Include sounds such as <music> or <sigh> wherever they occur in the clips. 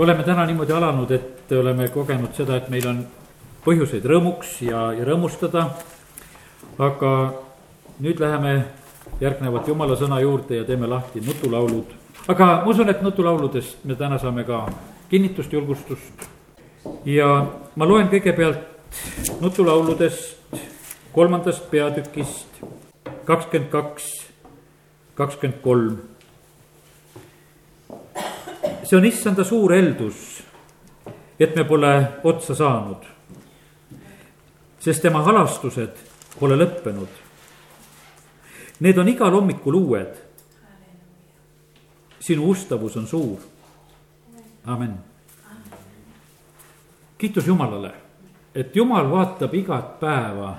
oleme täna niimoodi alanud, et oleme kogenud seda, et meil on põhjuseid rõõmuks ja, ja rõõmustada. aga nüüd läheme järgnevalt jumala sõna juurde ja teeme lahti nutulaulud. aga ma usun, et nutulauludest me täna saame ka kinnitust, julgustust. ja ma loen kõigepealt nutulauludest kolmandast peatükist kakskümmend kaks, kakskümmend kolm see on issanda suur eeldus, et me pole otsa saanud. sest tema halastused pole lõppenud. Need on igal hommikul uued. sinu ustavus on suur. amin. kiitus Jumalale, et Jumal vaatab igat päeva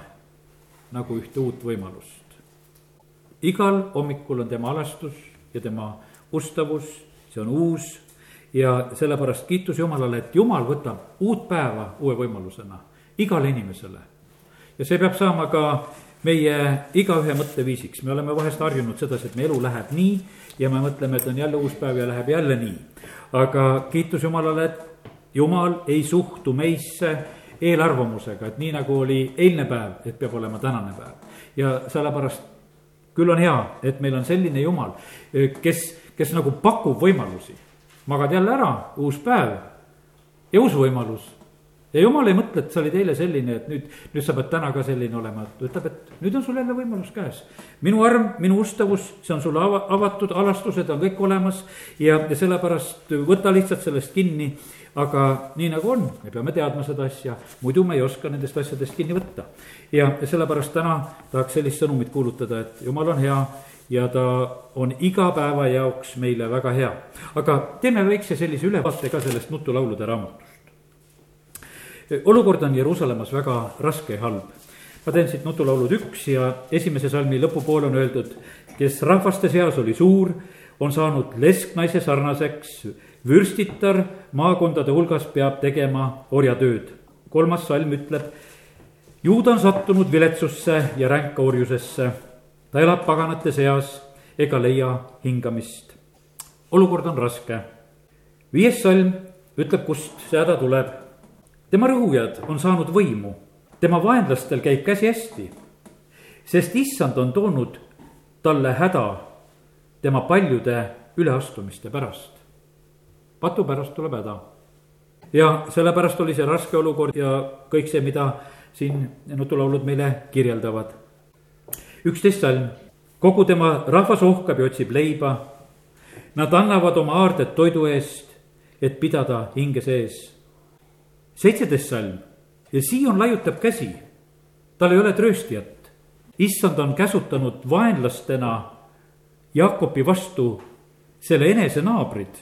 nagu ühte uut võimalust. igal hommikul on tema alastus ja tema ustavus, see on uus ja sellepärast kiitus Jumalale, et Jumal võtab uut päeva uue võimalusena igale inimesele. ja see peab saama ka meie igaühe mõtteviisiks, me oleme vahest harjunud sedasi, et meie elu läheb nii ja me mõtleme, et on jälle uus päev ja läheb jälle nii. aga kiitus Jumalale, et Jumal ei suhtu meisse eelarvamusega, et nii nagu oli eilne päev, et peab olema tänane päev. ja sellepärast küll on hea, et meil on selline Jumal, kes, kes nagu pakub võimalusi magad jälle ära, uus päev ja uus võimalus. ja jumal ei mõtle, et sa olid eile selline, et nüüd, nüüd sa pead täna ka selline olema, ta ütleb, et nüüd on sul jälle võimalus käes. minu arm, minu ustavus, see on sulle ava, avatud, alastused on kõik olemas ja, ja sellepärast võta lihtsalt sellest kinni aga nii nagu on, me peame teadma seda asja, muidu me ei oska nendest asjadest kinni võtta. ja sellepärast täna tahaks sellist sõnumit kuulutada, et jumal on hea ja ta on iga päeva jaoks meile väga hea. aga teeme väikse sellise ülevaate ka sellest nutulaulude raamatust. olukord on Jeruusalemmas väga raske ja halb. ma teen siit nutulaulud üks ja esimese salmi lõpupool on öeldud, kes rahvaste seas oli suur, on saanud lesknaise sarnaseks, vürstitar maakondade hulgas peab tegema orjatööd. kolmas salm ütleb, juuda on sattunud viletsusse ja ränka orjusesse ta elab paganate seas ega leia hingamist. olukord on raske. viies salm ütleb, kust see häda tuleb. tema rõhujad on saanud võimu, tema vaenlastel käib käsi hästi, sest issand on toonud talle häda tema paljude üleastumiste pärast. patu pärast tuleb häda. ja sellepärast oli see raske olukord ja kõik see, mida siin nutulaulud meile kirjeldavad üksteist salm. kogu tema rahvas ohkab ja otsib leiba. Nad annavad oma aarded toidu eest, et pidada hinge sees. seitseteist salm ja Sion laiutab käsi. tal ei ole trööstijat. issand on käsutanud vaenlastena Jaakobi vastu selle enese naabrid.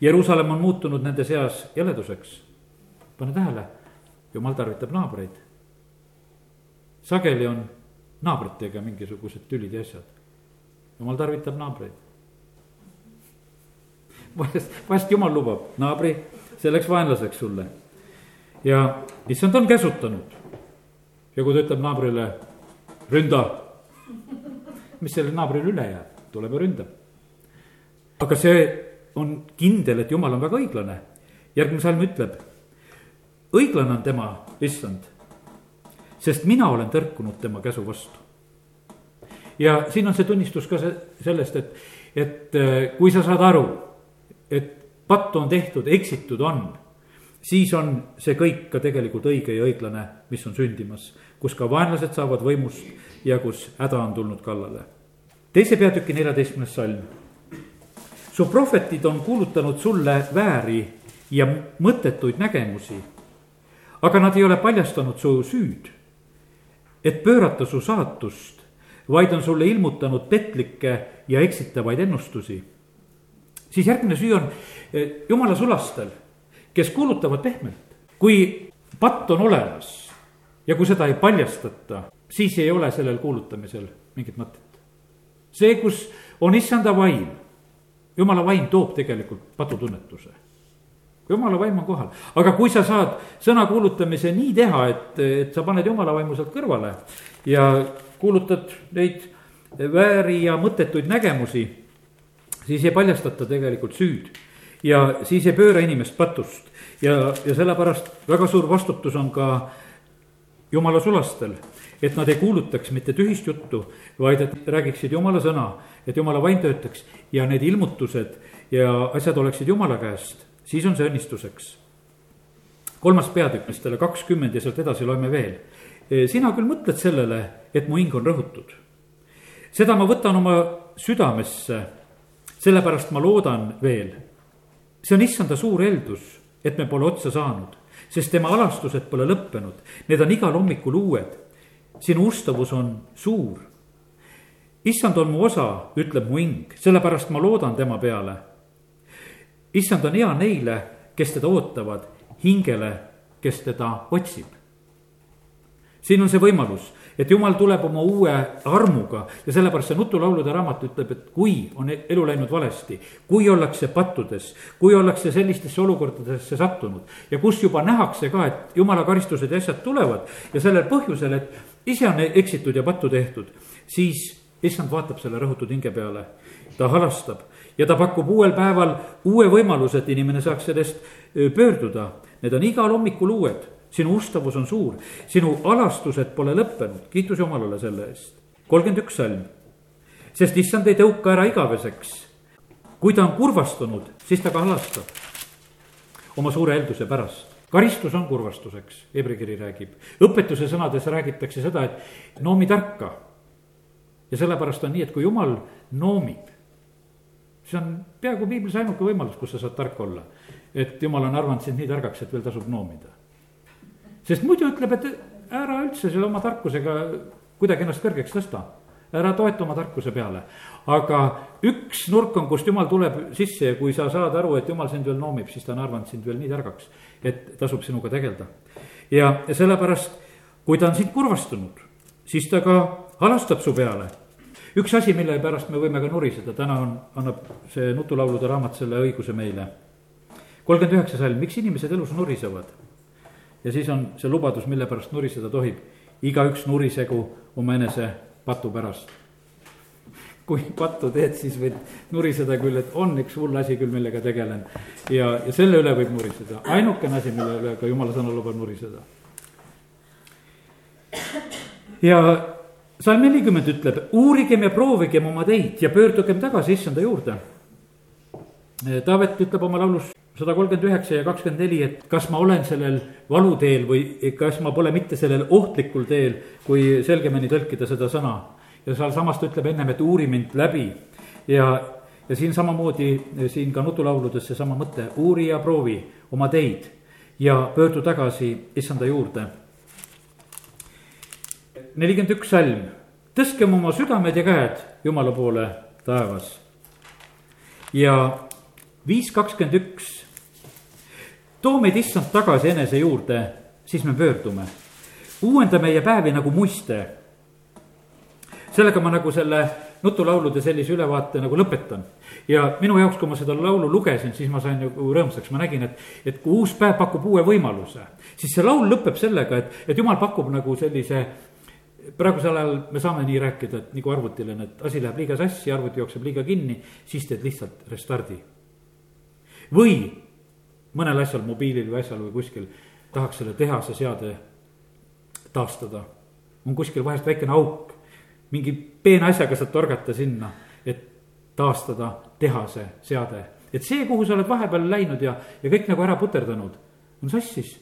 Jeruusalemm on muutunud nende seas jäleduseks. pane tähele, jumal tarvitab naabreid. sageli on naabritega mingisugused tülid ja asjad. jumal tarvitab naabreid. vahest, vahest jumal lubab naabri selleks vaenlaseks sulle. ja issand on käsutanud. ja kui ta ütleb naabrile, ründa, mis sellel naabril üle jääb, tuleb ja ründab. aga see on kindel, et jumal on väga õiglane. järgmine salm ütleb, õiglane on tema, issand sest mina olen tõrkunud tema käsu vastu. ja siin on see tunnistus ka see, sellest, et, et äh, kui sa saad aru, et pattu on tehtud, eksitud on, siis on see kõik ka tegelikult õige ja õiglane, mis on sündimas, kus ka vaenlased saavad võimust ja kus häda on tulnud kallale. teise peatüki neljateistkümnes salm. su prohvetid on kuulutanud sulle vääri ja mõttetuid nägemusi, aga nad ei ole paljastanud su süüd et pöörata su saatust, vaid on sulle ilmutanud petlikke ja eksitavaid ennustusi. siis järgmine süü on eh, jumala sulastel, kes kuulutavad pehmelt, kui patt on olemas ja kui seda ei paljastata, siis ei ole sellel kuulutamisel mingit mõtet. see, kus on issanda vaim, jumala vaim toob tegelikult patutunnetuse jumala vaim on kohal, aga kui sa saad sõna kuulutamise nii teha, et, et sa paned jumala vaimu sealt kõrvale ja kuulutad neid vääri ja mõttetuid nägemusi, siis ei paljastata tegelikult süüd. ja siis ei pööra inimest patust. Ja, ja sellepärast väga suur vastutus on ka jumala sulastel, et nad ei kuulutaks mitte tühist juttu, vaid et räägiksid jumala sõna, et jumala vaim töötaks ja need ilmutused ja asjad oleksid jumala käest, siis on see õnnistuseks. kolmas peatükk, mis talle kakskümmend ja sealt edasi loeme veel. sina küll mõtled sellele, et mu hing on rõhutud. seda ma võtan oma südamesse, sellepärast ma loodan veel. see on issanda suur eeldus, et me pole otsa saanud, sest tema alastused pole lõppenud, need on igal hommikul uued. sinu ustavus on suur. issand on mu osa, ütleb mu hing, sellepärast ma loodan tema peale. Issand on hea neile, kes teda ootavad, hingele, kes teda otsib. siin on see võimalus et jumal tuleb oma uue armuga ja sellepärast see nutulaulude raamat ütleb, et kui on elu läinud valesti, kui ollakse pattudes, kui ollakse sellistesse olukordadesse sattunud ja kus juba nähakse ka, et jumala karistused ja asjad tulevad ja sellel põhjusel, et ise on eksitud ja pattu tehtud, siis issand vaatab selle rõhutud hinge peale, ta halastab ja ta pakub uuel päeval uue võimaluse, et inimene saaks sellest pöörduda. Need on igal hommikul uued sinu ustavus on suur, sinu alastused pole lõppenud, kiitus Jumalale selle eest. kolmkümmend üks salm, sest issand ei tõuka ära igaveseks. kui ta on kurvastunud, siis ta ka alastab oma suure eelduse pärast karistus on kurvastuseks, Hebri kiri räägib. õpetuse sõnades räägitakse seda, et noomi tarka. ja sellepärast on nii, et kui jumal noomib, see on peaaegu piiblis ainuke võimalus, kus sa saad tark olla. et jumal on arvanud sind nii targaks, et veel tasub noomida sest muidu ütleb, et ära üldse selle oma tarkusega kuidagi ennast kõrgeks tõsta. ära toeta oma tarkuse peale. aga üks nurk on, kust jumal tuleb sisse ja kui sa saad aru, et jumal sind veel noomib, siis ta on arvanud sind veel nii targaks, et tasub sinuga tegeleda. ja, sellepärast, kui ta on sind kurvastunud, siis ta ka halastab su peale üks asi, mille pärast me võime ka nuriseda, täna on, annab see nutulaulude raamat selle õiguse meile. kolmkümmend üheksa salm, miks inimesed elus nurisevad? ja siis on see lubadus, mille pärast nuriseda tohib. igaüks nurisegu omaenese patu pärast. kui pattu teed, siis võid nuriseda küll, et on üks hull asi küll, millega tegelen. ja, ja selle üle võib nuriseda, ainukene asi, mille üle ka jumala sõna lubab nuriseda. ja salm nelikümmend ütleb, uurigem ja proovigem oma teid ja pöördugem tagasi issanda juurde. Taavet ütleb oma laulus sada kolmkümmend üheksa ja kakskümmend neli, et kas ma olen sellel valuteel või kas ma pole mitte sellel ohtlikul teel, kui selgemini tõlkida seda sõna. ja sealsamas ta ütleb ennem, et uuri mind läbi ja, ja siin samamoodi, siin ka nutulauludes seesama mõte, uuri ja proovi oma teid ja pöördu tagasi issanda juurde. Nelikümmend üks salm, tõstkem oma südamed ja käed Jumala poole taevas. ja viis kakskümmend üks too meid issand tagasi enese juurde, siis me pöördume. uuenda meie päevi nagu muiste. sellega ma nagu selle nutulaulude sellise ülevaate nagu lõpetan. ja minu jaoks, kui ma seda laulu lugesin, siis ma sain nagu rõõmsaks, ma nägin, et, et kui uus päev pakub uue võimaluse, siis see laul lõpeb sellega, et, et jumal pakub nagu sellise praegusel ajal me saame nii rääkida, et nagu arvutile, et asi läheb liiga sassi, arvuti jookseb liiga kinni, siis teed lihtsalt restardi. või mõnel asjal, mobiilil või asjal või kuskil, tahaks selle tehase seade taastada. on kuskil vahest väikene auk, mingi peene asjaga saad torgata sinna, et taastada tehase seade. et see, kuhu sa oled vahepeal läinud ja, ja kõik nagu ära puterdanud, on sassis.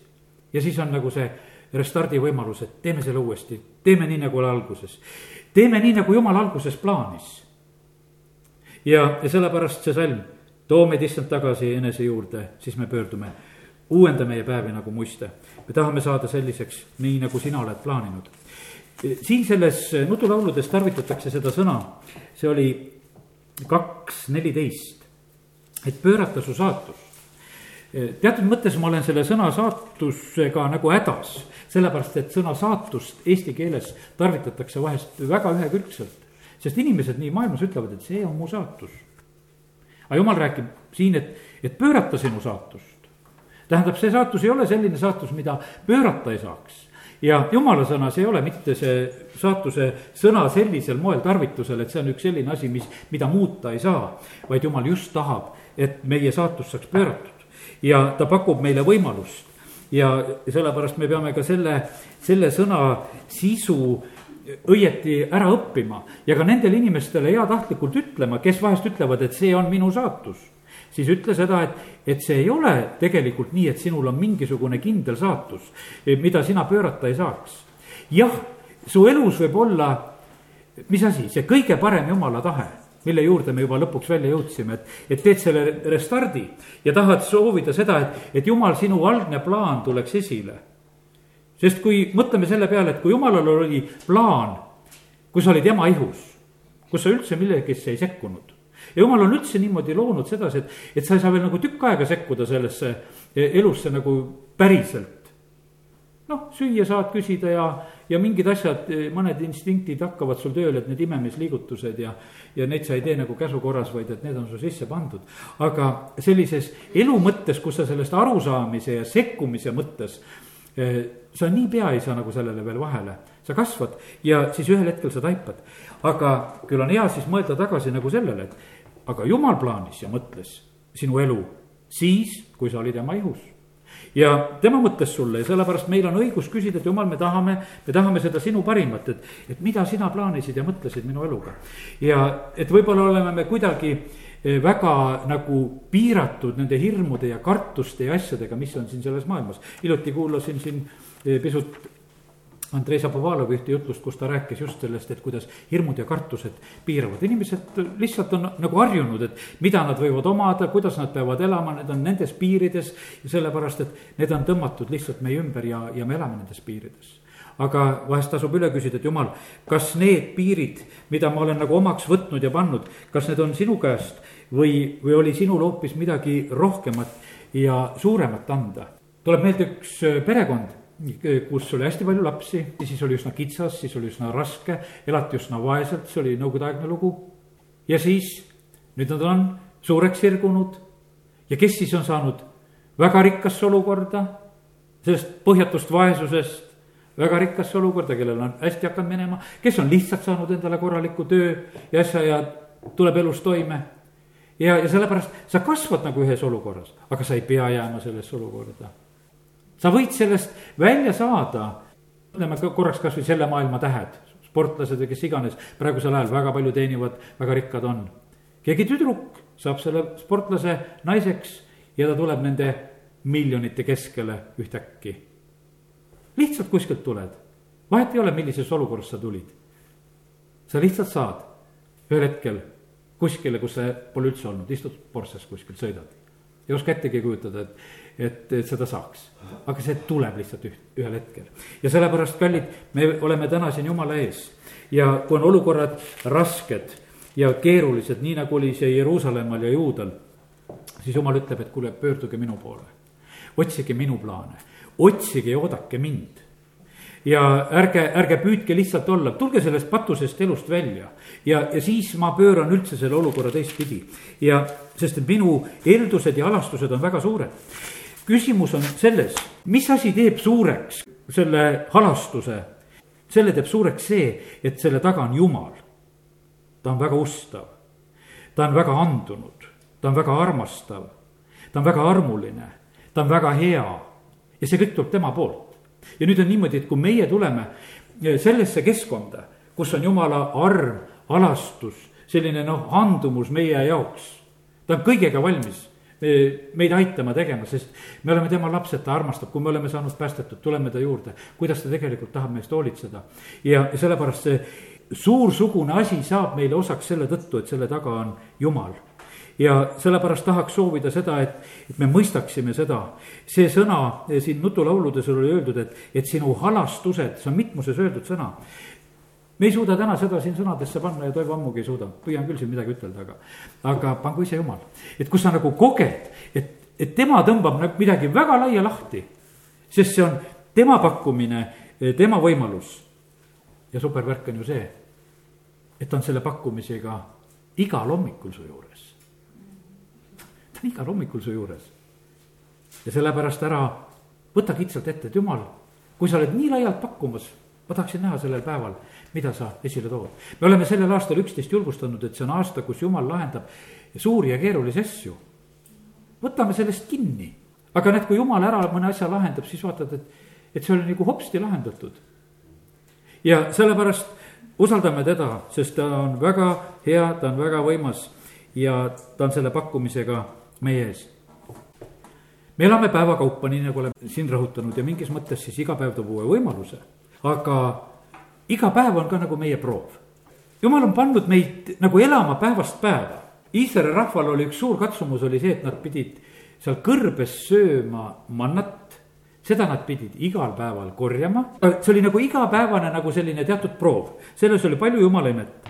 ja siis on nagu see restardi võimalus, et teeme selle uuesti, teeme nii, nagu oli alguses. teeme nii, nagu jumal alguses plaanis. ja, ja sellepärast see salm too meid issand tagasi enese juurde, siis me pöördume. uuenda meie päevi nagu muiste. me tahame saada selliseks, nii nagu sina oled plaaninud. siin selles nutulauludes tarvitatakse seda sõna, see oli kaks neliteist, et pöörata su saatust teatud mõttes ma olen selle sõna saatusega nagu hädas, sellepärast et sõna saatust eesti keeles tarvitatakse vahest väga ühekülgselt. sest inimesed nii maailmas ütlevad, et see on mu saatus aga jumal räägib siin, et, et pöörata sinu saatust. tähendab, see saatus ei ole selline saatus, mida pöörata ei saaks. ja jumala sõnas ei ole mitte see saatuse sõna sellisel moel tarvitusel, et see on üks selline asi, mis, mida muuta ei saa, vaid jumal just tahab, et meie saatus saaks pööratud. Ja ta pakub meile võimalust ja sellepärast me peame ka selle, selle sõna sisu õieti ära õppima ja ka nendele inimestele heatahtlikult ütlema, kes vahest ütlevad, et see on minu saatus. siis ütle seda, et, et see ei ole tegelikult nii, et sinul on mingisugune kindel saatus, mida sina pöörata ei saaks. jah, su elus võib olla, mis asi, see kõige parem jumala tahe mille juurde me juba lõpuks välja jõudsime, et, et teed selle restardi ja tahad soovida seda, et, et jumal, sinu algne plaan tuleks esile sest kui mõtleme selle peale, et kui jumalal oli plaan, kui sa olid ema ihus, kus sa üldse millegisse ei sekkunud. ja jumal on üldse niimoodi loonud sedasi, et, et sa ei saa veel nagu tükk aega sekkuda sellesse elusse nagu päriselt. noh, süüa saad küsida ja, ja mingid asjad, mõned instinktid hakkavad sul tööle, et need imemisliigutused ja, ja neid sa ei tee nagu käsu korras, vaid et need on su sisse pandud. aga sellises elu mõttes, kus sa sellest arusaamise ja sekkumise mõttes sa niipea ei saa nagu sellele veel vahele, sa kasvad ja siis ühel hetkel sa taipad. aga küll on hea siis mõelda tagasi nagu sellele, et aga jumal plaanis ja mõtles sinu elu siis, kui sa olid ema ihus ja tema mõtles sulle ja sellepärast meil on õigus küsida, et jumal, me tahame, me tahame seda sinu parimat, et, et mida sina plaanisid ja mõtlesid minu eluga. ja et võib-olla oleme me kuidagi Eh, väga nagu piiratud nende hirmude ja kartuste ja asjadega, mis on siin selles maailmas. hiljuti kuulasin siin eh, pisut Andrei Zapovalovi ühte jutlust, kus ta rääkis just sellest, et kuidas hirmud ja kartused piiravad. inimesed lihtsalt on nagu harjunud, et mida nad võivad omada, kuidas nad peavad elama, need on nendes piirides. ja sellepärast, et need on tõmmatud lihtsalt meie ümber ja, ja me elame nendes piirides aga vahest tasub üle küsida, et jumal, kas need piirid, mida ma olen nagu omaks võtnud ja pannud, kas need on sinu käest või, või oli sinul hoopis midagi rohkemat ja suuremat anda. tuleb meelde üks äh, perekond, kus oli hästi palju lapsi, siis oli üsna kitsas, siis oli üsna raske, elati üsna vaeselt, see oli nõukogudeaegne lugu. ja siis, nüüd nad on suureks sirgunud ja kes siis on saanud väga rikkasse olukorda, sellest põhjatust vaesusest väga rikkasse olukorda, kellel on hästi hakanud minema, kes on lihtsalt saanud endale korraliku töö ja asja ja tuleb elus toime ja, ja sellepärast sa kasvad nagu ühes olukorras, aga sa ei pea jääma sellesse olukorda. Sa võid sellest välja saada, ütleme korraks kasvõi selle maailma tähed, sportlased või kes iganes, praegusel ajal väga palju teenivad, väga rikkad on. keegi tüdruk saab selle sportlase naiseks ja ta tuleb nende miljonite keskele ühtäkki. lihtsalt kuskilt tuled, vahet ei ole, millises olukorras sa tulid. sa lihtsalt saad ühel hetkel kuskile, kus sa pole üldse olnud, istud Porsches kuskil, sõidad. ei oska ettegi kujutada, et, et, et seda saaks. aga see tuleb lihtsalt üht, ühel hetkel. ja sellepärast, kallid, me oleme täna siin Jumala ees ja kui on olukorrad rasked ja keerulised, nii nagu oli see Jeruusalemmal ja Juudal, siis Jumal ütleb, et kuule, pöörduge minu poole. otsige minu plaane, otsige ja oodake mind ja ärge, ärge püüdke lihtsalt olla, tulge sellest patusest elust välja. ja, ja siis ma pööran üldse selle olukorra teistpidi ja, sest minu eeldused ja alastused on väga suured. Küsimus on selles, mis asi teeb suureks selle halastuse, selle teeb suureks see, et selle taga on Jumal. ta on väga ustav, ta on väga andunud, ta on väga armastav, ta on väga armuline, ta on väga hea. Ja see kõik tuleb tema poolt. Ja nüüd on niimoodi, et kui meie tuleme eh, sellesse keskkonda, kus on jumala arm, alastus, selline noh, andumus meie jaoks. ta on kõigega valmis meid aitama tegema, sest me oleme tema lapsed, ta armastab, kui me oleme saanud päästetud, tuleme ta juurde. kuidas ta tegelikult tahab meist hoolitseda ja sellepärast see suursugune asi saab meile osaks selle tõttu, et selle taga on Jumal ja sellepärast tahaks soovida seda, et, et me mõistaksime seda. see sõna siin nutulauludes oli öeldud, et, et sinu halastused, see on mitmuses öeldud sõna. Me ei suuda täna seda siin sõnadesse panna ja Toivo ammugi ei suuda, püüan küll siin midagi ütelda, aga, aga pangu ise jumal. et kus sa nagu koged, et, et tema tõmbab nagu midagi väga laia lahti, sest see on tema pakkumine, tema võimalus. ja supervärk on ju see, et ta on selle pakkumisega igal hommikul su juures on igal hommikul su juures. ja sellepärast ära võta kitsalt ette, et jumal, kui sa oled nii laialt pakkumas, ma tahaksin näha sellel päeval, mida sa esile tood. me oleme sellel aastal üksteist julgustanud, et see on aasta, kus jumal lahendab suuri ja keerulisi asju. võtame sellest kinni, aga näed, kui jumal ära mõne asja lahendab, siis vaatad, et, et see oli nagu hopsti lahendatud. ja sellepärast usaldame teda, sest ta on väga hea, ta on väga võimas ja ta on selle pakkumisega meie ees me elame päevakaupa, nii nagu oleme siin rõhutanud ja mingis mõttes siis iga päev toob uue võimaluse. Aga iga päev on ka nagu meie proov. jumal on pannud meid nagu elama päevast päeva. Iisraeli rahval oli üks suur katsumus, oli see, et nad pidid seal kõrbes sööma mannat. seda nad pidid igal päeval korjama, see oli nagu igapäevane nagu selline teatud proov, selles oli palju jumala imet.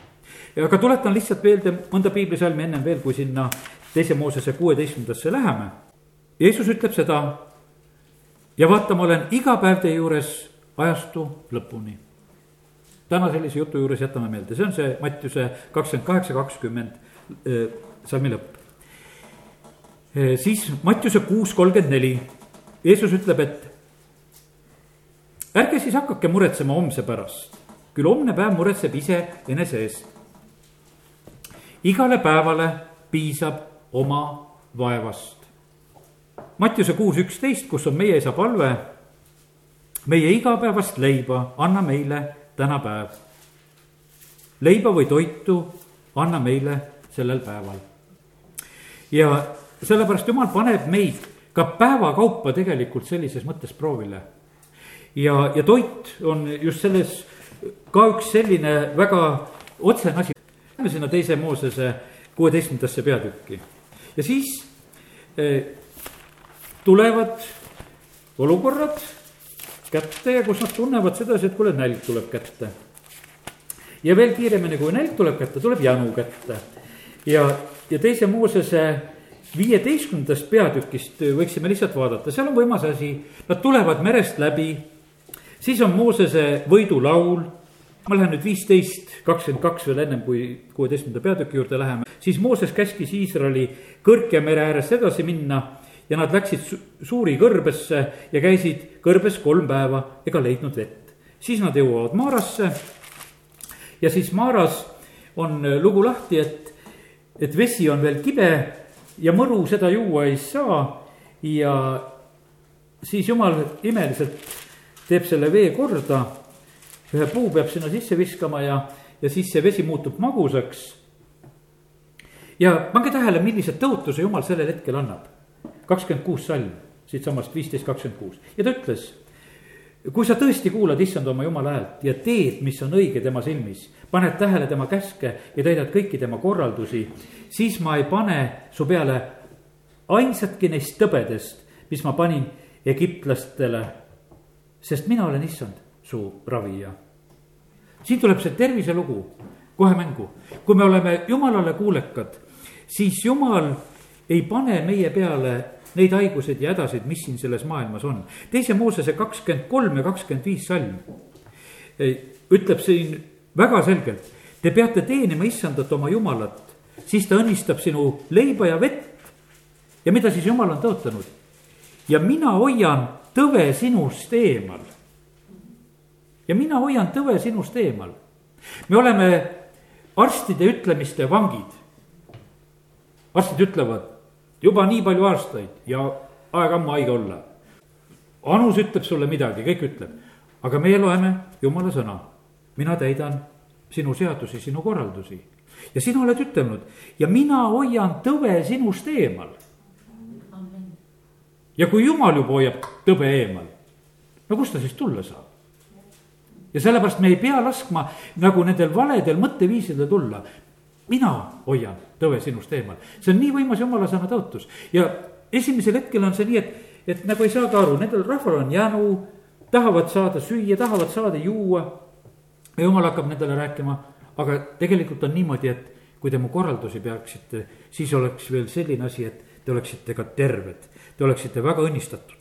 aga tuletan lihtsalt meelde mõnda piiblisalmi ennem veel, kui sinna teise Moosese kuueteistkümnendasse läheme Jeesus ütleb seda ja vaata, ma olen iga päev teie juures ajastu lõpuni. täna sellise jutu juures jätame meelde, see on see Mattiuse kakskümmend kaheksa, kakskümmend äh, salmi lõpp. Äh, siis Mattiuse kuus kolmkümmend neli, Jeesus ütleb, et ärge siis hakake muretsema homse pärast, küll homne päev muretseb ise enese eest. igale päevale piisab oma vaevast. Mattiuse kuus üksteist, kus on meie isa palve. Meie igapäevast leiba anna meile täna päev. leiba või toitu anna meile sellel päeval. ja sellepärast jumal paneb meid ka päevakaupa tegelikult sellises mõttes proovile. ja, ja toit on just selles ka üks selline väga otsene asi. Lähme sinna teise Moosese kuueteistkümnendasse peatükki ja siis eh, tulevad olukorrad kätte ja kus nad tunnevad sedasi, et kuule, nälg tuleb kätte. ja veel kiiremini, kui nälg tuleb kätte, tuleb janu kätte. ja, ja teise Moosese viieteistkümnendast peatükist võiksime lihtsalt vaadata, seal on võimas asi, nad tulevad merest läbi, siis on Moosese võidulaul. Ma lähen nüüd viisteist, kakskümmend kaks veel ennem kui kuueteistkümnenda peatüki juurde läheme, siis Mooses käskis Iisraeli kõrge mere äärest edasi minna ja nad läksid su suuri kõrbesse ja käisid kõrbes kolm päeva ega leidnud vett. siis nad jõuavad Maarasse ja siis Maaras on äh, lugu lahti, et, et vesi on veel kibe ja mõru seda juua ei saa ja siis jumal imeliselt teeb selle vee korda. ühe puu peab sinna sisse viskama ja, ja siis see vesi muutub magusaks. ja pange tähele, millise tõotuse jumal sellel hetkel annab kakskümmend kuus salm, siitsamast viisteist kakskümmend kuus ja ta ütles. kui sa tõesti kuulad issand oma jumala häält ja teed, mis on õige tema silmis, paned tähele tema käske ja täidad kõiki tema korraldusi, siis ma ei pane su peale ainsatki neist tõbedest, mis ma panin egiptlastele. sest mina olen issand, su ravija. siin tuleb see terviselugu kohe mängu, kui me oleme jumalale kuulekad, siis jumal ei pane meie peale neid haigused ja hädasid, mis siin selles maailmas on. teise Moosese kakskümmend kolm ja kakskümmend viis salm ütleb siin väga selgelt. Te peate teenima issandat oma jumalat, siis ta õnnistab sinu leiba ja vett. ja mida siis jumal on tõotanud? ja mina hoian tõve sinust eemal. ja mina hoian tõve sinust eemal. me oleme arstide ütlemiste vangid. arstid ütlevad, juba nii palju aastaid ja aeg ammu haige olla. anus ütleb sulle midagi, kõik ütleb, aga meie loeme jumala sõna. mina täidan sinu seadusi, sinu korraldusi ja sina oled ütelnud ja mina hoian tõve sinust eemal. ja kui jumal juba hoiab tõbe eemal, no kust ta siis tulla saab? ja sellepärast me ei pea laskma nagu nendel valedel mõtteviisidel tulla mina hoian tõve sinust eemal, see on nii võimas jumala sõna tõotus ja esimesel hetkel on see nii, et, et nagu ei saada aru, nendel rahval on jänu, tahavad saada süüa, tahavad saada juua. ja jumal hakkab nendele rääkima, aga tegelikult on niimoodi, et kui te mu korraldusi peaksite, siis oleks veel selline asi, et te oleksite ka terved, te oleksite väga õnnistatud.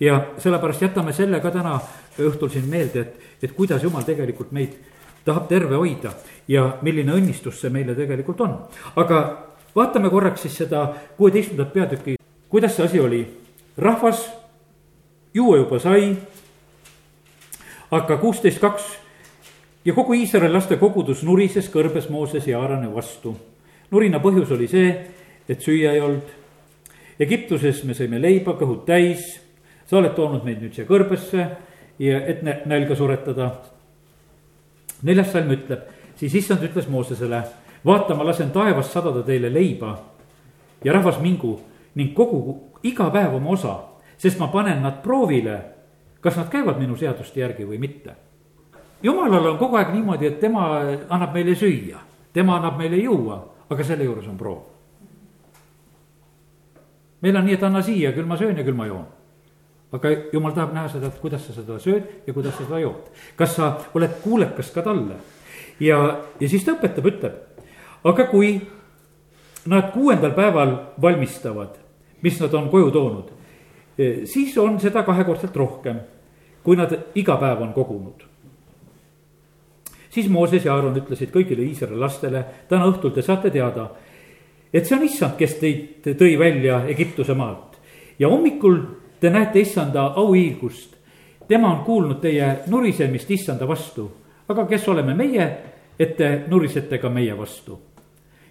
ja sellepärast jätame selle ka täna õhtul siin meelde, et, et kuidas jumal tegelikult meid tahab terve hoida ja milline õnnistus see meile tegelikult on. aga vaatame korraks siis seda kuueteistkümnendat peatükki, kuidas see asi oli. rahvas juua juba sai, aga kuusteist kaks ja kogu Iisraeli laste kogudus nurises kõrbes Mooses ja Aarane vastu. nurina põhjus oli see, et süüa ei olnud. Egiptuses me sõime leiba, kõhud täis, sa oled toonud meid nüüd siia kõrbesse ja et nälga suretada. Neljas salm ütleb, siis issand ütles Moosesele, vaata, ma lasen taevast sadada teile leiba ja rahvas mingu ning kogu iga päev oma osa, sest ma panen nad proovile, kas nad käivad minu seaduste järgi või mitte jumalal on kogu aeg niimoodi, et tema annab meile süüa, tema annab meile juua, aga selle juures on proov. meil on nii, et anna siia, küll ma söön ja küll ma joon. Aga jumal tahab näha seda, et kuidas sa seda sööd ja kuidas sa seda jood. kas sa oled kuulekas ka talle? ja, ja siis ta õpetab, ütleb, aga kui nad kuuendal päeval valmistavad, mis nad on koju toonud, eh, siis on seda kahekordselt rohkem, kui nad iga päev on kogunud siis Mooses ja Aaron ütlesid kõigile Iisraeli lastele, täna õhtul te saate teada, et see on issand, kes teid tõi välja Egiptuse maalt. ja hommikul te näete issanda auhiilgust. tema on kuulnud teie nurisemist issanda vastu, aga kes oleme meie, et te nurisete ka meie vastu.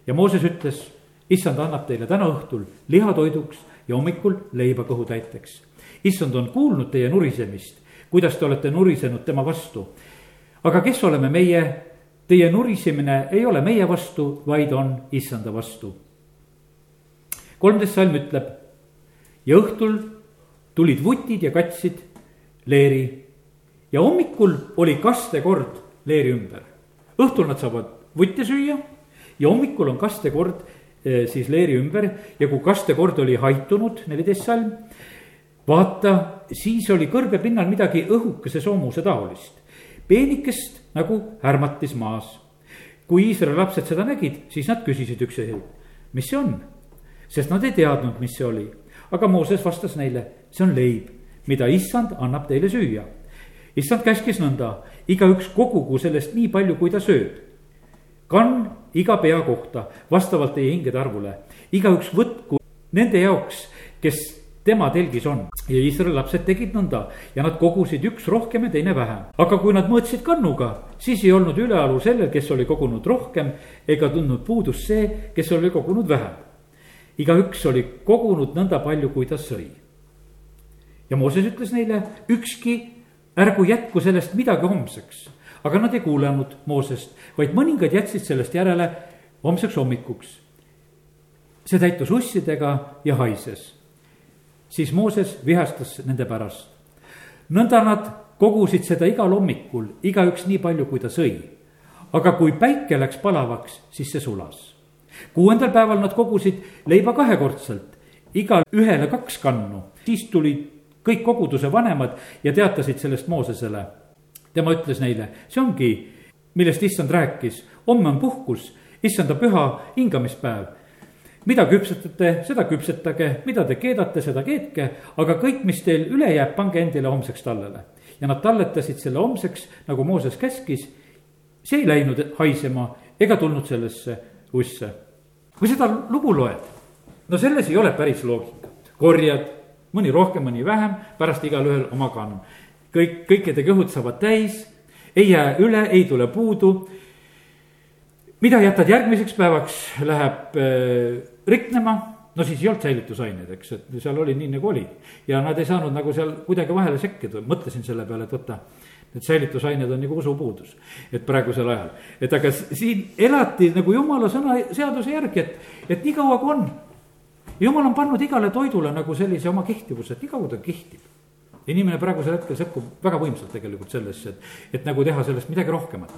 ja Mooses ütles, issand annab teile täna õhtul lihatoiduks ja hommikul leiba kõhutäiteks. issand on kuulnud teie nurisemist, kuidas te olete nurisenud tema vastu aga kes oleme meie, teie nurisemine ei ole meie vastu, vaid on issanda vastu. kolmteist salm ütleb ja õhtul tulid vutid ja katsid leeri ja hommikul oli kastekord leeri ümber. õhtul nad saavad vutte süüa ja hommikul on kastekord eh, siis leeri ümber ja kui kastekord oli haitunud, neliteist salm, vaata, siis oli kõrbepinnal midagi õhukese soomuse taolist peenikest nagu härmatis maas. kui Iisraeli lapsed seda nägid, siis nad küsisid üksteiselt, mis see on, sest nad ei teadnud, mis see oli. aga Mooses vastas neile, see on leib, mida issand annab teile süüa. issand käskis nõnda, igaüks kogugu sellest nii palju, kui ta sööb. kann iga pea kohta vastavalt teie hingede arvule, igaüks võtku nende jaoks, kes tema telgis on. ja Iisraeli lapsed tegid nõnda ja nad kogusid üks rohkem ja teine vähem. aga kui nad mõõtsid kannuga, siis ei olnud ülealu sellel, kes oli kogunud rohkem, ega tundnud puudust see, kes oli kogunud vähem. igaüks oli kogunud nõnda palju, kui ta sõi. Ja Mooses ütles neile, ükski ärgu jätku sellest midagi homseks. aga nad ei kuulanud Moosest, vaid mõningad jätsid sellest järele homseks hommikuks. see täitus ussidega ja haises siis Mooses vihastas nende pärast. nõnda nad kogusid seda igal hommikul, igaüks nii palju, kui ta sõi. aga kui päike läks palavaks, siis see sulas. kuuendal päeval nad kogusid leiba kahekordselt, igal ühele kaks kannu, siis tulid kõik koguduse vanemad ja teatasid sellest Moosesele. tema ütles neile, see ongi, millest issand rääkis, homme on puhkus, issanda püha hingamispäev mida küpsetate, seda küpsetage, mida te keedate, seda keetke, aga kõik, mis teil üle jääb, pange endile homseks tallele. ja nad talletasid selle homseks, nagu Mooses käskis. see ei läinud haisema ega tulnud sellesse usse. kui seda lugu loed, no selles ei ole päris loogikat, korjad mõni rohkem, mõni vähem, pärast igalühel oma kann. kõik, kõikide kõhud saavad täis, ei jää üle, ei tule puudu mida jätad järgmiseks päevaks, läheb äh, riknema, no siis ei olnud säilitusaineid, eks, et seal oli nii nagu oli. ja nad ei saanud nagu seal kuidagi vahele sekkida, mõtlesin selle peale, et võta, need säilitusained on nagu usupuudus. et praegusel ajal, et aga siin elati nagu jumala sõna seaduse järgi, et, et nii kaua kui on. Jumal on pannud igale toidule nagu sellise oma kehtivuse, et kaua ta kehtib inimene praegusel hetkel sekkub väga võimsalt tegelikult sellesse, et, et nagu teha sellest midagi rohkemat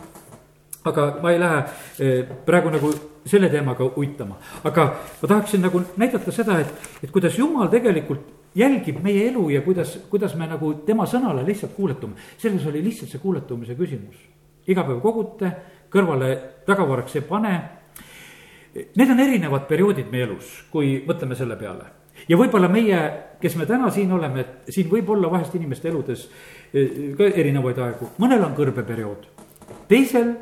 aga ma ei lähe eh, praegu nagu selle teemaga uitama, aga ma tahaksin nagu näidata seda, et, et kuidas jumal tegelikult jälgib meie elu ja kuidas, kuidas me nagu tema sõnale lihtsalt kuuletume. selles oli lihtsalt see kuuletumise küsimus. iga päev kogute, kõrvale tagavaraks ei pane. Need on erinevad perioodid meie elus, kui mõtleme selle peale. ja võib-olla meie, kes me täna siin oleme, et siin võib olla vahest inimeste eludes eh, ka erinevaid aegu, mõnel on kõrbeperiood, teisel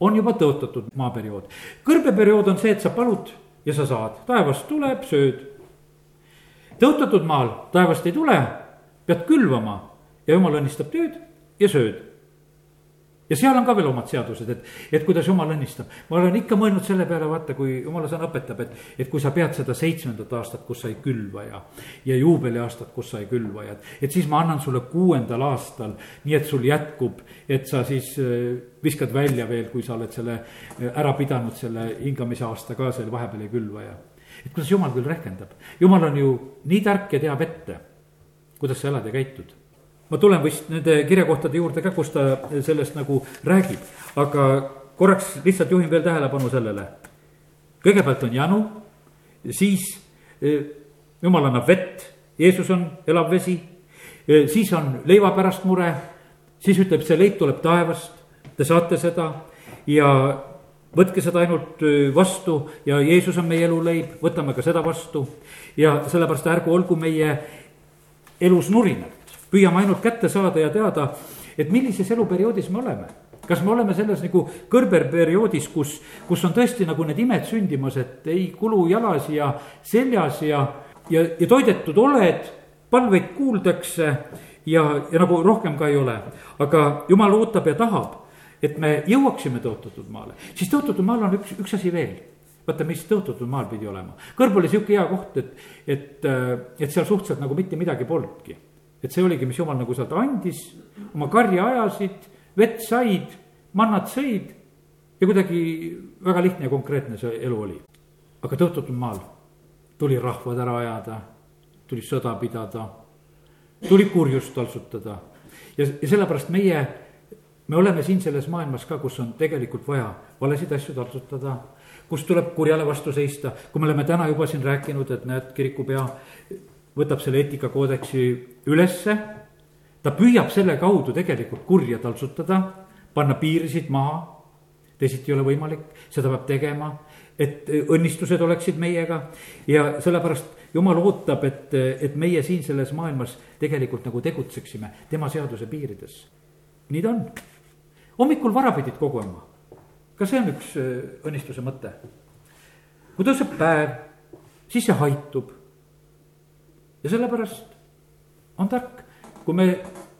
on juba tõotatud maaperiood. kõrbeperiood on see, et sa palud ja sa saad, taevast tuleb, sööd. tõotatud maal taevast ei tule, pead külvama ja jumal õnnistab tööd ja sööd. Ja seal on ka veel omad seadused, et, et kuidas jumal õnnistab. ma olen ikka mõelnud selle peale, vaata, kui jumala sõna õpetab, et, et kui sa pead seda seitsmendat aastat, kus sa ei külva ja, ja juubeliaastat, kus sa ei külva ja, et siis ma annan sulle kuuendal aastal, nii et sul jätkub, et sa siis äh, viskad välja veel, kui sa oled selle äh, ära pidanud, selle hingamise aasta ka seal vahepeal ei külva ja. et kuidas jumal küll rehkendab, jumal on ju nii tark ja teab ette, kuidas sa elad ja käitud ma tulen vist nende kirjakohtade juurde ka, kus ta sellest nagu räägib, aga korraks lihtsalt juhin veel tähelepanu sellele. kõigepealt on janu, siis eh, jumal annab vett, Jeesus on elav vesi, eh, siis on leiva pärast mure, siis ütleb, see leib tuleb taevast, te saate seda ja võtke seda ainult eh, vastu ja Jeesus on meie eluleib, võtame ka seda vastu. ja sellepärast ärgu olgu meie elus nurinat püüame ainult kätte saada ja teada, et millises eluperioodis me oleme. Kas me oleme selles nagu kõrberperioodis, kus, kus on tõesti nagu need imed sündimas, et ei kulu jalas ja seljas ja, ja, ja toidetud oled, palveid kuuldakse ja, ja nagu rohkem ka ei ole. aga jumal ootab ja tahab, et me jõuaksime tõotatud maale, siis tõotatud maal on üks, üks asi veel. Vaata, mis tõotatud maal pidi olema, kõrb oli sihuke hea koht, et, et, et seal suhteliselt nagu mitte midagi polnudki et see oligi, mis jumal nagu sealt andis, oma karja ajasid, vett said, mannat sõid. Ja kuidagi väga lihtne ja konkreetne see elu oli. aga tõotatud maal. Tuli rahvad ära ajada, tuli sõda pidada, tuli kurjust taltsutada ja, ja sellepärast meie, me oleme siin selles maailmas ka, kus on tegelikult vaja valesid asju taltsutada kus tuleb kurjale vastu seista, kui me oleme täna juba siin rääkinud, et näed, kirikupea võtab selle eetikakoodeksi ülesse, ta püüab selle kaudu tegelikult kurja taltsutada, panna piirisid maha, teisiti ei ole võimalik, seda peab tegema, et õnnistused oleksid meiega ja sellepärast jumal ootab, et, et meie siin selles maailmas tegelikult nagu tegutseksime tema seaduse piirides. nii ta on. hommikul vara pidid koguma, ka see on üks äh, õnnistuse mõte. kui tõuseb päev, siis see haitub ja sellepärast on tark, kui me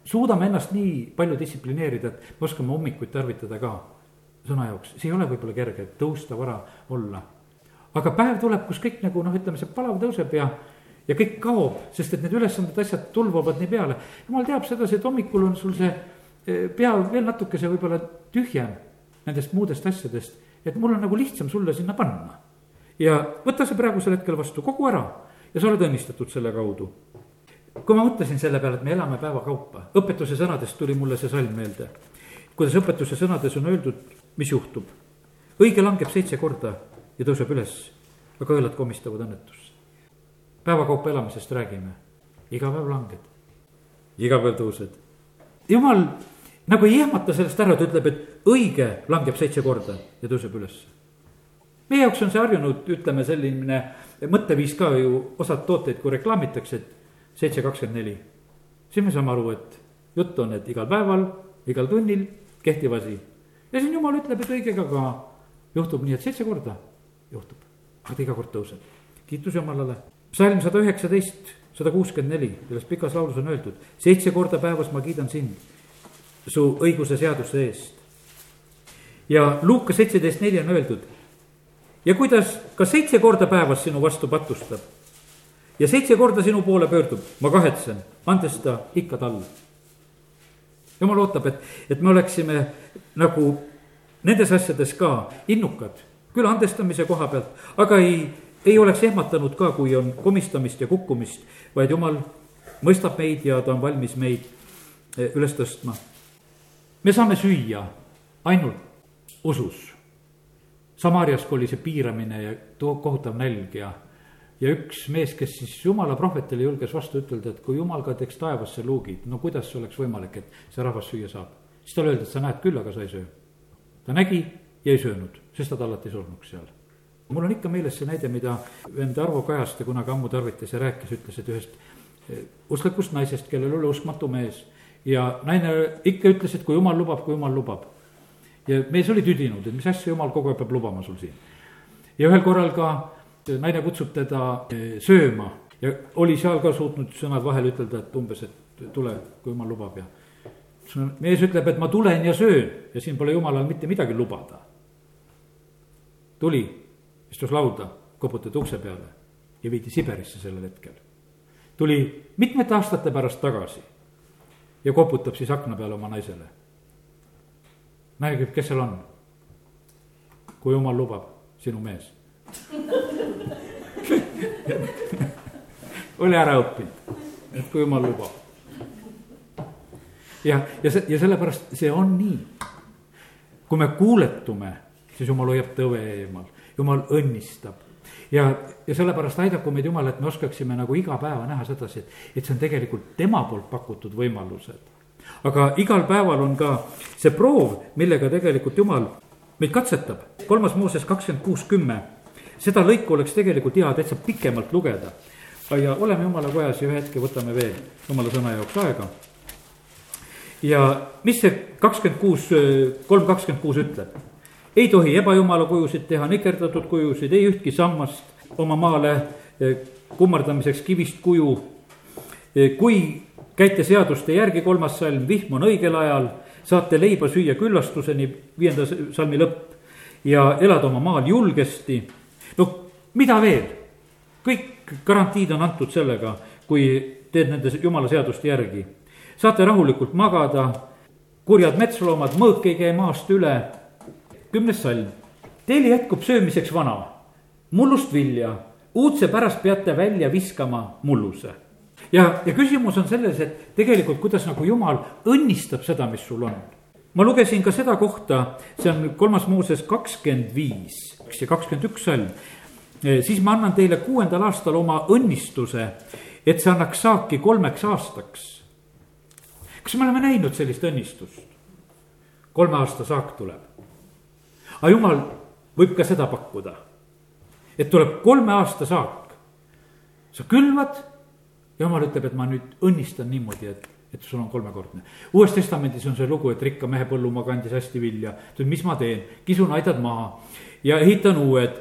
suudame ennast nii palju distsiplineerida, et me oskame hommikuid tarvitada ka sõna jaoks, see ei ole võib-olla kerge, tõusta vara olla. aga päev tuleb, kus kõik nagu noh, ütleme, see palav tõuseb ja, ja kõik kaob, sest et need ülesanded, asjad tulvavad nii peale. jumal teab sedasi, et hommikul on sul see eh, pea veel natukese võib-olla tühjem nendest muudest asjadest, et mul on nagu lihtsam sulle sinna panna. ja võta see praegusel hetkel vastu, kogu ära ja sa oled õnnistatud selle kaudu. kui ma mõtlesin selle peale, et me elame päeva kaupa, õpetuse sõnadest tuli mulle see salm meelde. kuidas õpetuse sõnades on öeldud, mis juhtub. õige langeb seitse korda ja tõuseb üles, aga õelad komistavad õnnetusse. päevakaupa elamisest räägime, iga päev langed, iga päev tõused. jumal nagu ei ehmata sellest ära, ta ütleb, et õige langeb seitse korda ja tõuseb ülesse. Meie jaoks on see harjunud, ütleme, selline mõtteviis ka ju osad tooteid, kui reklaamitakse, et seitse kakskümmend neli. siis me saame aru, et jutt on, et igal päeval, igal tunnil kehtiv asi. ja siin jumal ütleb, et õigega ka juhtub nii, et seitse korda juhtub, aga ta iga kord tõuseb. kiitus Jumalale. psalm sada üheksateist, sada kuuskümmend neli, selles pikas laulus on öeldud, seitse korda päevas ma kiidan sind su õiguse seaduse eest. ja Luuka seitseteist neli on öeldud ja kuidas ka seitse korda päevas sinu vastu patustab ja seitse korda sinu poole pöördub, ma kahetsen, andes ta ikka talle. jumal ootab, et, et me oleksime nagu nendes asjades ka innukad, küll andestamise koha pealt, aga ei, ei oleks ehmatanud ka, kui on komistamist ja kukkumist, vaid jumal mõistab meid ja ta on valmis meid eh, üles tõstma. me saame süüa ainult usus Samaariaski oli see piiramine ja too kohutav nälg ja, ja üks mees, kes siis jumala prohvetile julges vastu ütelda, et kui jumal ka teeks taevasse luugid, no kuidas see oleks võimalik, et see rahvas süüa saab. siis talle öeldi, et sa näed küll, aga sa ei söö. ta nägi ja ei söönud, sest ta alati surnuks seal. mul on ikka meeles see näide, mida vend Arvo Kajaste kunagi ammu tarvitas ja rääkis, ütles, et ühest eh, usklikust naisest, kellel oli uskmatu mees ja naine ikka ütles, et kui jumal lubab, kui jumal lubab ja mees oli tüdinud, et mis asja jumal kogu aeg peab lubama sul siin. ja ühel korral ka naine kutsub teda eh, sööma ja oli seal ka suutnud sõnad vahele ütelda, et umbes, et tule, kui jumal lubab ja. mees ütleb, et ma tulen ja söön ja siin pole jumalal mitte midagi lubada. tuli, istus lauda, koputati ukse peale ja viidi Siberisse sellel hetkel. tuli mitmete aastate pärast tagasi ja koputab siis akna peale oma naisele. Märgib, kes seal on. kui jumal lubab, sinu mees <laughs> oli ära õppinud, et kui jumal lubab. ja, ja see, ja sellepärast see on nii. kui me kuuletume, siis jumal hoiab tõve eemal, jumal õnnistab ja, ja sellepärast aidaku meid Jumal, et me oskaksime nagu iga päeva näha sedasi, et, et see on tegelikult tema poolt pakutud võimalused. Aga igal päeval on ka see proov, millega tegelikult Jumal meid katsetab. kolmas Mooses kakskümmend kuus, kümme. seda lõiku oleks tegelikult hea täitsa pikemalt lugeda. ja oleme Jumala kojas ja ühe hetke võtame veel Jumala sõna jaoks aega. ja mis see kakskümmend kuus, kolm kakskümmend kuus ütleb? ei tohi ebajumala kujusid teha, nikerdatud kujusid, ei ühtki sammast oma maale eh, kummardamiseks kivist kuju. Eh, kui käite seaduste järgi, kolmas salm, vihm on õigel ajal, saate leiba süüa küllastuseni, viienda salmi lõpp. ja elada oma maal julgesti. noh, mida veel? kõik garantiid on antud sellega, kui teed nende jumala seaduste järgi. saate rahulikult magada, kurjad metsloomad, mõõk ei käi maast üle kümnes salm. Teil jätkub söömiseks vana, mullust vilja, uudse pärast peate välja viskama mulluse. Ja, ja küsimus on selles, et tegelikult kuidas nagu jumal õnnistab seda, mis sul on. ma lugesin ka seda kohta, see on kolmas Mooses kakskümmend viis ja kakskümmend üks salm. Eh, siis ma annan teile kuuendal aastal oma õnnistuse, et see annaks saaki kolmeks aastaks. kas me oleme näinud sellist õnnistust? kolme aasta saak tuleb aga jumal võib ka seda pakkuda, et tuleb kolme aasta saak. sa külvad, jumal ütleb, et ma nüüd õnnistan niimoodi, et, et sul on kolmekordne. uues testamendis on see lugu, et rikka mehe põllumaa kandis hästi vilja, ütleb, mis ma teen, kisun aidad maha. Ja ehitan uued.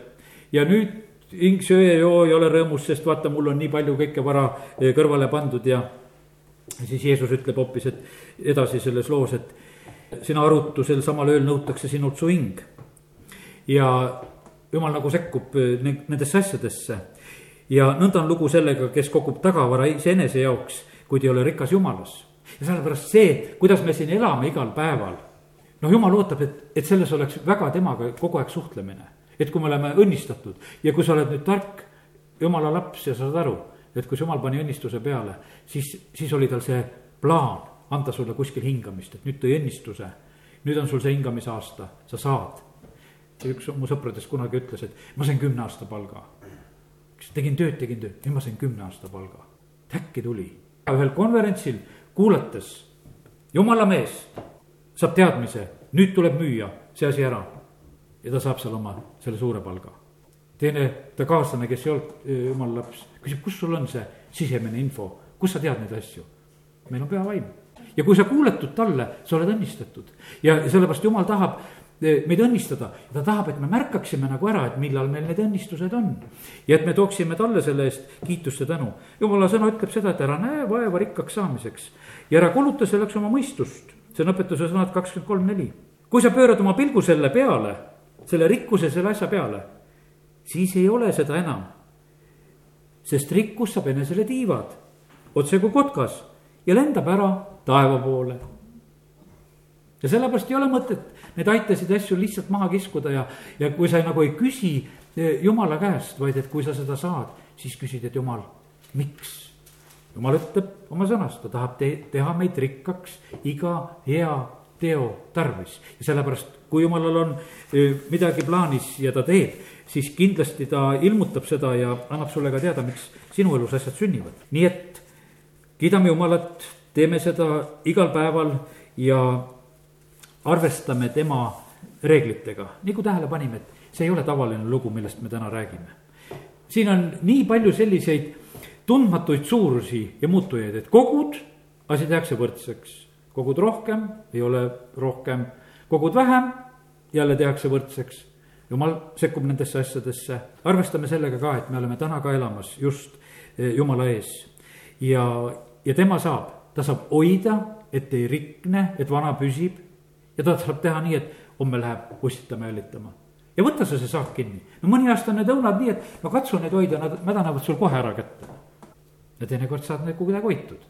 Ja nüüd hing söö ja joo ei ole rõõmus, sest vaata, mul on nii palju kõike vara eh, kõrvale pandud ja siis Jeesus ütleb hoopis, et edasi selles loos, et sina arutusel samal ööl nõutakse sinult su hing. Ja jumal nagu sekkub äh, nendesse asjadesse. Ja nõnda on lugu sellega, kes kogub tagavara iseenese jaoks, kuid ei ole rikas jumalas. ja sellepärast see, kuidas me siin elame igal päeval. noh, jumal ootab, et, et selles oleks väga temaga kogu aeg suhtlemine. et kui me oleme õnnistatud ja kui sa oled nüüd tark jumala laps ja saad aru, et kus jumal pani õnnistuse peale, siis, siis oli tal see plaan anda sulle kuskil hingamist, et nüüd tõi õnnistuse. nüüd on sul see hingamisaasta, sa saad üks mu sõpradest kunagi ütles, et ma sain kümne aasta palga. Tegin tööd, tegin tööd, nüüd ma sain kümne aasta palga. äkki tuli, ühel konverentsil kuulates, jumala mees saab teadmise, nüüd tuleb müüa see asi ära. ja ta saab seal oma selle suure palga. teine, ta kaaslane, kes ei olnud jumala laps, küsib, kus sul on see sisemine info, kus sa tead neid asju? meil on püha vaim ja kui sa kuuletud talle, sa oled õnnistatud ja sellepärast jumal tahab meid õnnistada. ta tahab, et me märkaksime nagu ära, et millal meil need õnnistused on. ja et me tooksime talle selle eest kiitust ja tänu. jumala sõna ütleb seda, et ära näe vaeva rikkaks saamiseks ja ära kuluta selleks oma mõistust. see on õpetuse sõnad kakskümmend kolm, neli. kui sa pöörad oma pilgu selle peale, selle rikkuse, selle asja peale, siis ei ole seda enam. sest rikkus saab enesele tiivad, otse kui kotkas ja lendab ära taeva poole ja sellepärast ei ole mõtet neid aitasid asju lihtsalt maha kiskuda ja, ja kui sa nagu ei küsi eh, jumala käest, vaid et kui sa seda saad, siis küsid, et jumal, miks? jumal ütleb oma sõnas, ta tahab te teha meid rikkaks iga hea teo tarvis ja sellepärast, kui jumalal on eh, midagi plaanis ja ta teeb, siis kindlasti ta ilmutab seda ja annab sulle ka teada, miks sinu elus asjad sünnivad. nii et kiidame Jumalat, teeme seda igal päeval ja arvestame tema reeglitega, nagu tähele panime, et see ei ole tavaline lugu, millest me täna räägime. siin on nii palju selliseid tundmatuid suurusi ja muutujaid, et kogud, asi tehakse võrdseks. kogud rohkem, ei ole rohkem, kogud vähem, jälle tehakse võrdseks. jumal sekkub nendesse asjadesse, arvestame sellega ka, et me oleme täna ka elamas just eh, jumala ees ja, ja tema saab ta saab hoida, et ei rikne, et vana püsib ja ta saab teha nii, et homme läheb postitama, jälitama. ja võta sa see saak kinni. no mõni aasta on need õunad nii, et no katsu neid hoida, nad mädanevad sul kohe ära kätte. ja teinekord saad need kuidagi hoitud.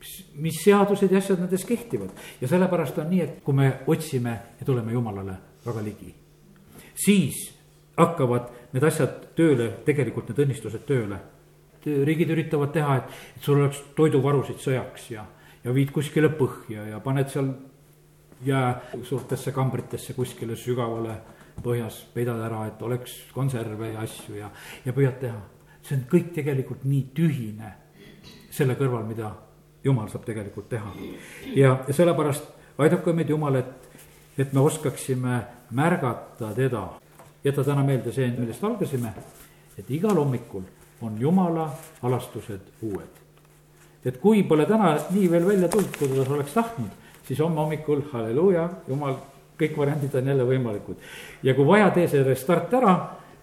mis, mis seadused ja asjad nendes kehtivad ja sellepärast on nii, et kui me otsime ja tuleme Jumalale väga ligi, siis hakkavad need asjad tööle, tegelikult need õnnistused tööle. riigid üritavad teha, et, et sul oleks toiduvarusid sõjaks ja, ja viid kuskile põhja ja paned seal jää suurtesse kambritesse kuskile sügavale põhjas, peidad ära, et oleks konserve ja asju ja, ja püüad teha. see on kõik tegelikult nii tühine selle kõrval, mida jumal saab tegelikult teha. ja, ja sellepärast aidaku meid Jumal, et, et me oskaksime märgata teda. jäta täna meelde see, millest algasime, et igal hommikul on Jumala alastused uued. et kui pole täna nii veel välja tulnud, kui ta oleks tahtnud siis homme hommikul, halleluuja, jumal, kõik variandid on jälle võimalikud. ja kui vaja, tee see restart ära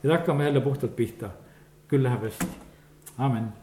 ja hakkame jälle puhtalt pihta. küll läheb hästi, amin